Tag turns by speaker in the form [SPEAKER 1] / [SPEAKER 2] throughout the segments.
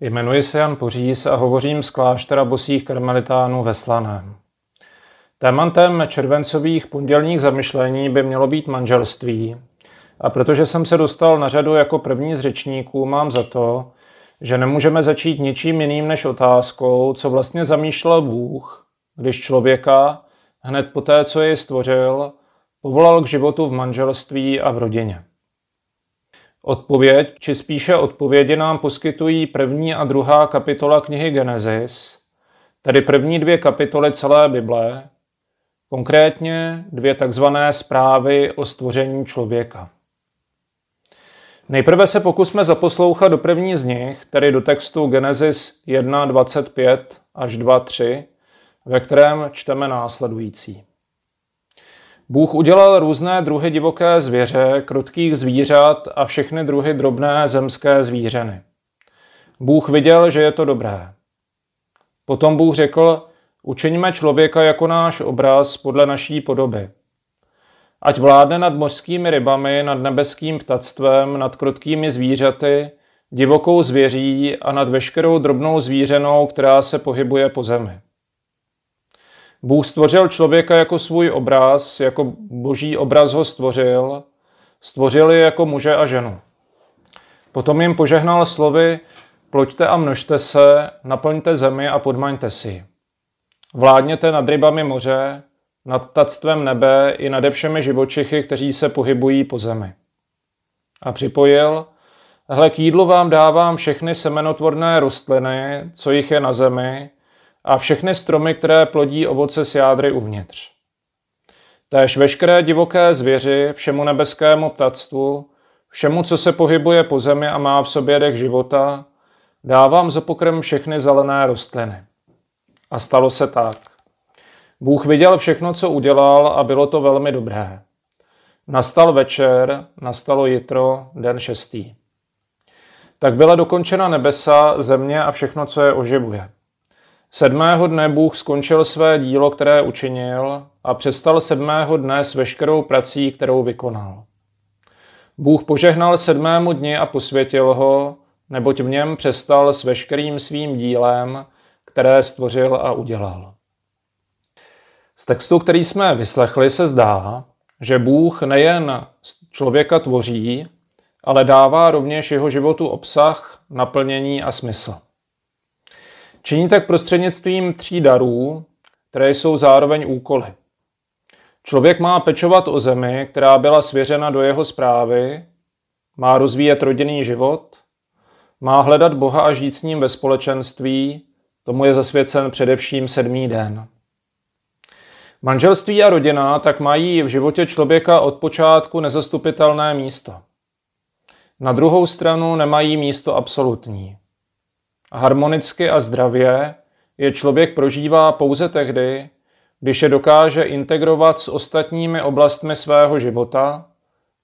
[SPEAKER 1] Jmenuji se Jan Poříz a hovořím z kláštera bosých karmelitánů ve Slaném. Tématem červencových pondělních zamyšlení by mělo být manželství. A protože jsem se dostal na řadu jako první z řečníků, mám za to, že nemůžeme začít ničím jiným než otázkou, co vlastně zamýšlel Bůh, když člověka, hned po té, co jej stvořil, povolal k životu v manželství a v rodině. Odpověď, či spíše odpovědi nám poskytují první a druhá kapitola knihy Genesis, tedy první dvě kapitoly celé Bible, konkrétně dvě takzvané zprávy o stvoření člověka. Nejprve se pokusme zaposlouchat do první z nich, tedy do textu Genesis 1.25 až 2.3, ve kterém čteme následující. Bůh udělal různé druhy divoké zvěře, krutkých zvířat a všechny druhy drobné zemské zvířeny. Bůh viděl, že je to dobré. Potom Bůh řekl, učiňme člověka jako náš obraz podle naší podoby. Ať vládne nad mořskými rybami, nad nebeským ptactvem, nad krutkými zvířaty, divokou zvěří a nad veškerou drobnou zvířenou, která se pohybuje po zemi. Bůh stvořil člověka jako svůj obraz, jako boží obraz ho stvořil, stvořil je jako muže a ženu. Potom jim požehnal slovy, ploďte a množte se, naplňte zemi a podmaňte si. Vládněte nad rybami moře, nad tactvem nebe i nade všemi živočichy, kteří se pohybují po zemi. A připojil, hle k jídlu vám dávám všechny semenotvorné rostliny, co jich je na zemi, a všechny stromy, které plodí ovoce s jádry uvnitř. Též veškeré divoké zvěři, všemu nebeskému ptactvu, všemu, co se pohybuje po zemi a má v sobě dech života, dávám za pokrm všechny zelené rostliny. A stalo se tak. Bůh viděl všechno, co udělal a bylo to velmi dobré. Nastal večer, nastalo jitro, den šestý. Tak byla dokončena nebesa, země a všechno, co je oživuje. Sedmého dne Bůh skončil své dílo, které učinil a přestal sedmého dne s veškerou prací, kterou vykonal. Bůh požehnal sedmému dni a posvětil ho, neboť v něm přestal s veškerým svým dílem, které stvořil a udělal. Z textu, který jsme vyslechli, se zdá, že Bůh nejen člověka tvoří, ale dává rovněž jeho životu obsah, naplnění a smysl. Činí tak prostřednictvím tří darů, které jsou zároveň úkoly. Člověk má pečovat o zemi, která byla svěřena do jeho zprávy, má rozvíjet rodinný život, má hledat Boha a žít s ním ve společenství, tomu je zasvěcen především sedmý den. Manželství a rodina tak mají v životě člověka od počátku nezastupitelné místo. Na druhou stranu nemají místo absolutní. Harmonicky a zdravě je člověk prožívá pouze tehdy, když je dokáže integrovat s ostatními oblastmi svého života,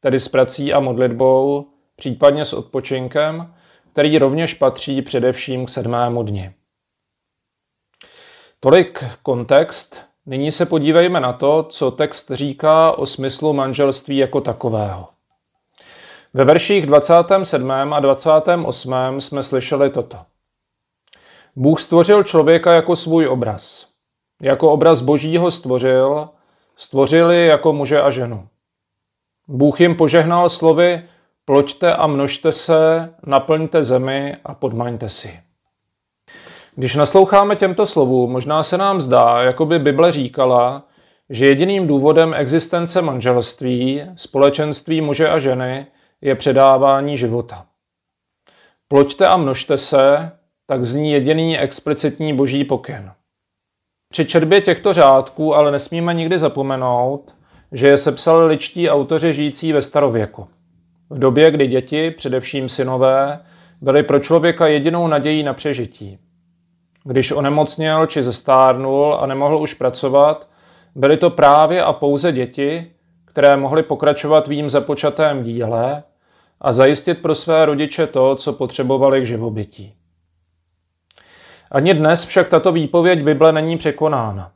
[SPEAKER 1] tedy s prací a modlitbou, případně s odpočinkem, který rovněž patří především k sedmému dni. Tolik kontext. Nyní se podívejme na to, co text říká o smyslu manželství jako takového. Ve verších 27. a 28. jsme slyšeli toto. Bůh stvořil člověka jako svůj obraz. Jako obraz božího stvořil, stvořili jako muže a ženu. Bůh jim požehnal slovy ploďte a množte se, naplňte zemi a podmaňte si. Když nasloucháme těmto slovům, možná se nám zdá, jako by Bible říkala, že jediným důvodem existence manželství, společenství muže a ženy, je předávání života. Ploďte a množte se, tak zní jediný explicitní boží pokyn. Při četbě těchto řádků ale nesmíme nikdy zapomenout, že je sepsali ličtí autoři žijící ve starověku. V době, kdy děti, především synové, byly pro člověka jedinou nadějí na přežití. Když onemocněl či zestárnul a nemohl už pracovat, byly to právě a pouze děti, které mohly pokračovat v jím započatém díle a zajistit pro své rodiče to, co potřebovali k živobytí. Ani dnes však tato výpověď Bible není překonána.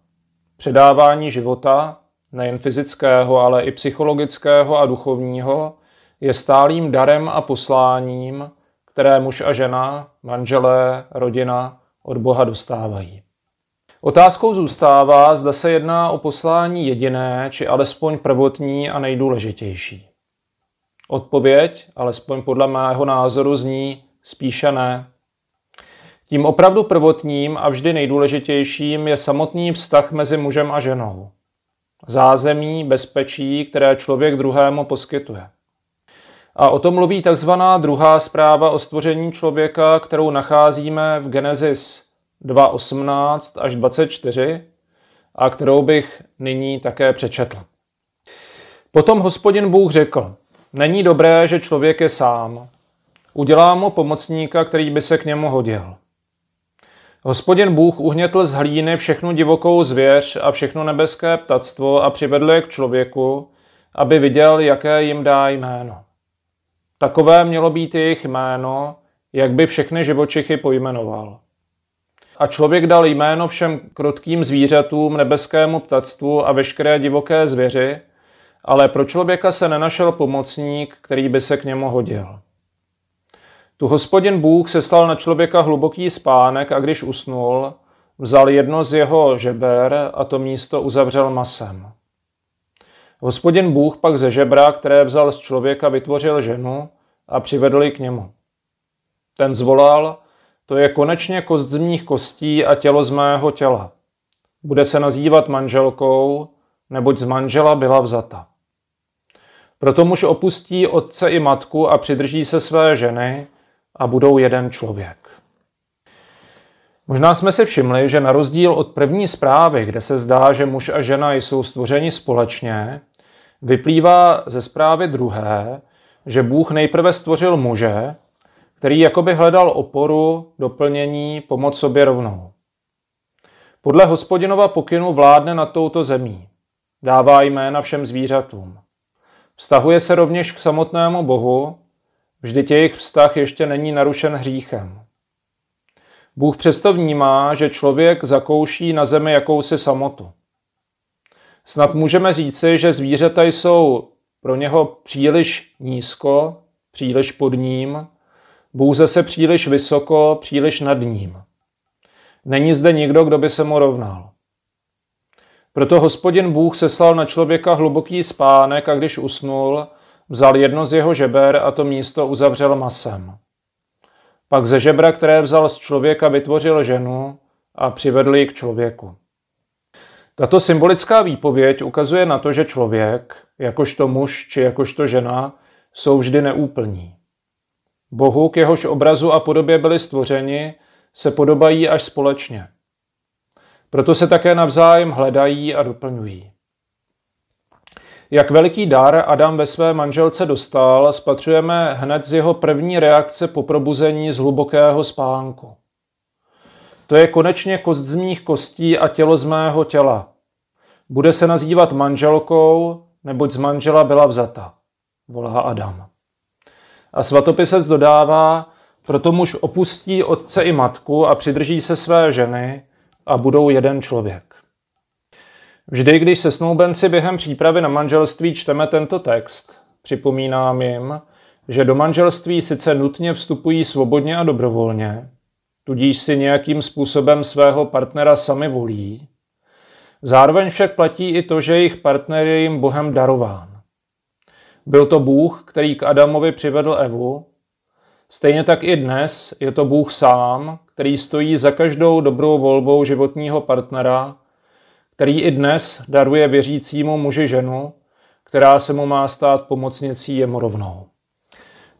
[SPEAKER 1] Předávání života, nejen fyzického, ale i psychologického a duchovního, je stálým darem a posláním, které muž a žena, manželé, rodina od Boha dostávají. Otázkou zůstává, zda se jedná o poslání jediné, či alespoň prvotní a nejdůležitější. Odpověď, alespoň podle mého názoru, zní spíše ne. Tím opravdu prvotním a vždy nejdůležitějším je samotný vztah mezi mužem a ženou. Zázemí, bezpečí, které člověk druhému poskytuje. A o tom mluví takzvaná druhá zpráva o stvoření člověka, kterou nacházíme v Genesis 2.18 až 24 a kterou bych nyní také přečetl. Potom hospodin Bůh řekl, není dobré, že člověk je sám. Udělá mu pomocníka, který by se k němu hodil. Hospodin Bůh uhnětl z hlíny všechnu divokou zvěř a všechno nebeské ptactvo a přivedl je k člověku, aby viděl, jaké jim dá jméno. Takové mělo být jejich jméno, jak by všechny živočichy pojmenoval. A člověk dal jméno všem krotkým zvířatům, nebeskému ptactvu a veškeré divoké zvěři, ale pro člověka se nenašel pomocník, který by se k němu hodil. Tu hospodin Bůh seslal na člověka hluboký spánek a když usnul, vzal jedno z jeho žeber a to místo uzavřel masem. Hospodin Bůh pak ze žebra, které vzal z člověka, vytvořil ženu a přivedl ji k němu. Ten zvolal, to je konečně kost z mých kostí a tělo z mého těla. Bude se nazývat manželkou, neboť z manžela byla vzata. Proto muž opustí otce i matku a přidrží se své ženy a budou jeden člověk. Možná jsme si všimli, že na rozdíl od první zprávy, kde se zdá, že muž a žena jsou stvořeni společně, vyplývá ze zprávy druhé, že Bůh nejprve stvořil muže, který jakoby hledal oporu, doplnění, pomoc sobě rovnou. Podle hospodinova pokynu vládne nad touto zemí. Dává jména všem zvířatům. Vztahuje se rovněž k samotnému Bohu, vždyť jejich vztah ještě není narušen hříchem. Bůh přesto vnímá, že člověk zakouší na zemi jakousi samotu. Snad můžeme říci, že zvířata jsou pro něho příliš nízko, příliš pod ním, Bůh zase příliš vysoko, příliš nad ním. Není zde nikdo, kdo by se mu rovnal. Proto hospodin Bůh seslal na člověka hluboký spánek a když usnul, vzal jedno z jeho žeber a to místo uzavřel masem. Pak ze žebra, které vzal z člověka, vytvořil ženu a přivedl ji k člověku. Tato symbolická výpověď ukazuje na to, že člověk, jakožto muž či jakožto žena, jsou vždy neúplní. Bohu, k jehož obrazu a podobě byli stvořeni, se podobají až společně. Proto se také navzájem hledají a doplňují. Jak veliký dar Adam ve své manželce dostal, spatřujeme hned z jeho první reakce po probuzení z hlubokého spánku. To je konečně kost z mých kostí a tělo z mého těla. Bude se nazývat manželkou, neboť z manžela byla vzata, volá Adam. A svatopisec dodává, proto muž opustí otce i matku a přidrží se své ženy a budou jeden člověk. Vždy, když se snoubenci během přípravy na manželství čteme tento text, připomínám jim, že do manželství sice nutně vstupují svobodně a dobrovolně, tudíž si nějakým způsobem svého partnera sami volí, zároveň však platí i to, že jejich partner je jim Bohem darován. Byl to Bůh, který k Adamovi přivedl Evu. Stejně tak i dnes je to Bůh sám, který stojí za každou dobrou volbou životního partnera, který i dnes daruje věřícímu muži ženu, která se mu má stát pomocnicí jemu rovnou.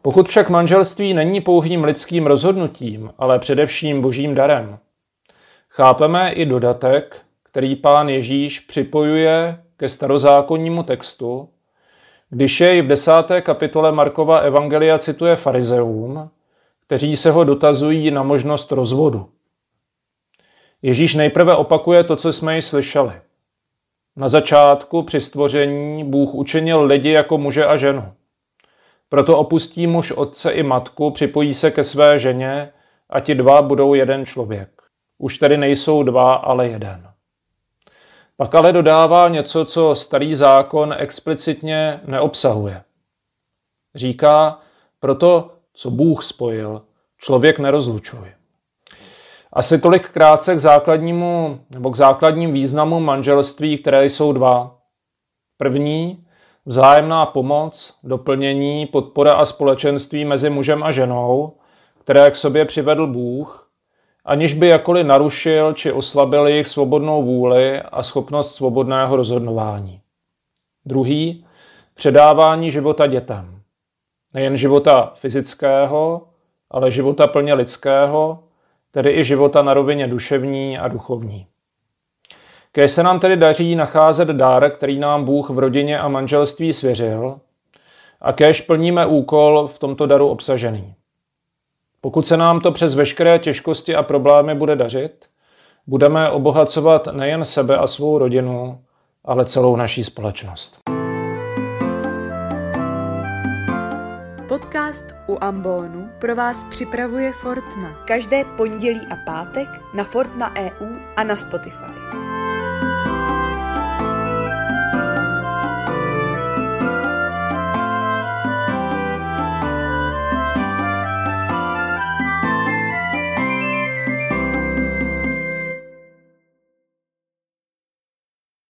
[SPEAKER 1] Pokud však manželství není pouhým lidským rozhodnutím, ale především božím darem, chápeme i dodatek, který pán Ježíš připojuje ke starozákonnímu textu, když jej v desáté kapitole Markova Evangelia cituje farizeům, kteří se ho dotazují na možnost rozvodu. Ježíš nejprve opakuje to, co jsme ji slyšeli. Na začátku při stvoření Bůh učinil lidi jako muže a ženu. Proto opustí muž otce i matku, připojí se ke své ženě a ti dva budou jeden člověk. Už tedy nejsou dva, ale jeden. Pak ale dodává něco, co starý zákon explicitně neobsahuje. Říká, proto, co Bůh spojil, člověk nerozlučuje. Asi tolik krátce k základnímu, nebo k základním významu manželství, které jsou dva. První, vzájemná pomoc, doplnění, podpora a společenství mezi mužem a ženou, které k sobě přivedl Bůh, aniž by jakoli narušil či oslabil jejich svobodnou vůli a schopnost svobodného rozhodování. Druhý, předávání života dětem. Nejen života fyzického, ale života plně lidského, tedy i života na rovině duševní a duchovní. Kéž se nám tedy daří nacházet dar, který nám Bůh v rodině a manželství svěřil, a kéž plníme úkol v tomto daru obsažený. Pokud se nám to přes veškeré těžkosti a problémy bude dařit, budeme obohacovat nejen sebe a svou rodinu, ale celou naší společnost.
[SPEAKER 2] Podcast u Ambonu pro vás připravuje Fortna. Každé pondělí a pátek na Fortna EU a na Spotify.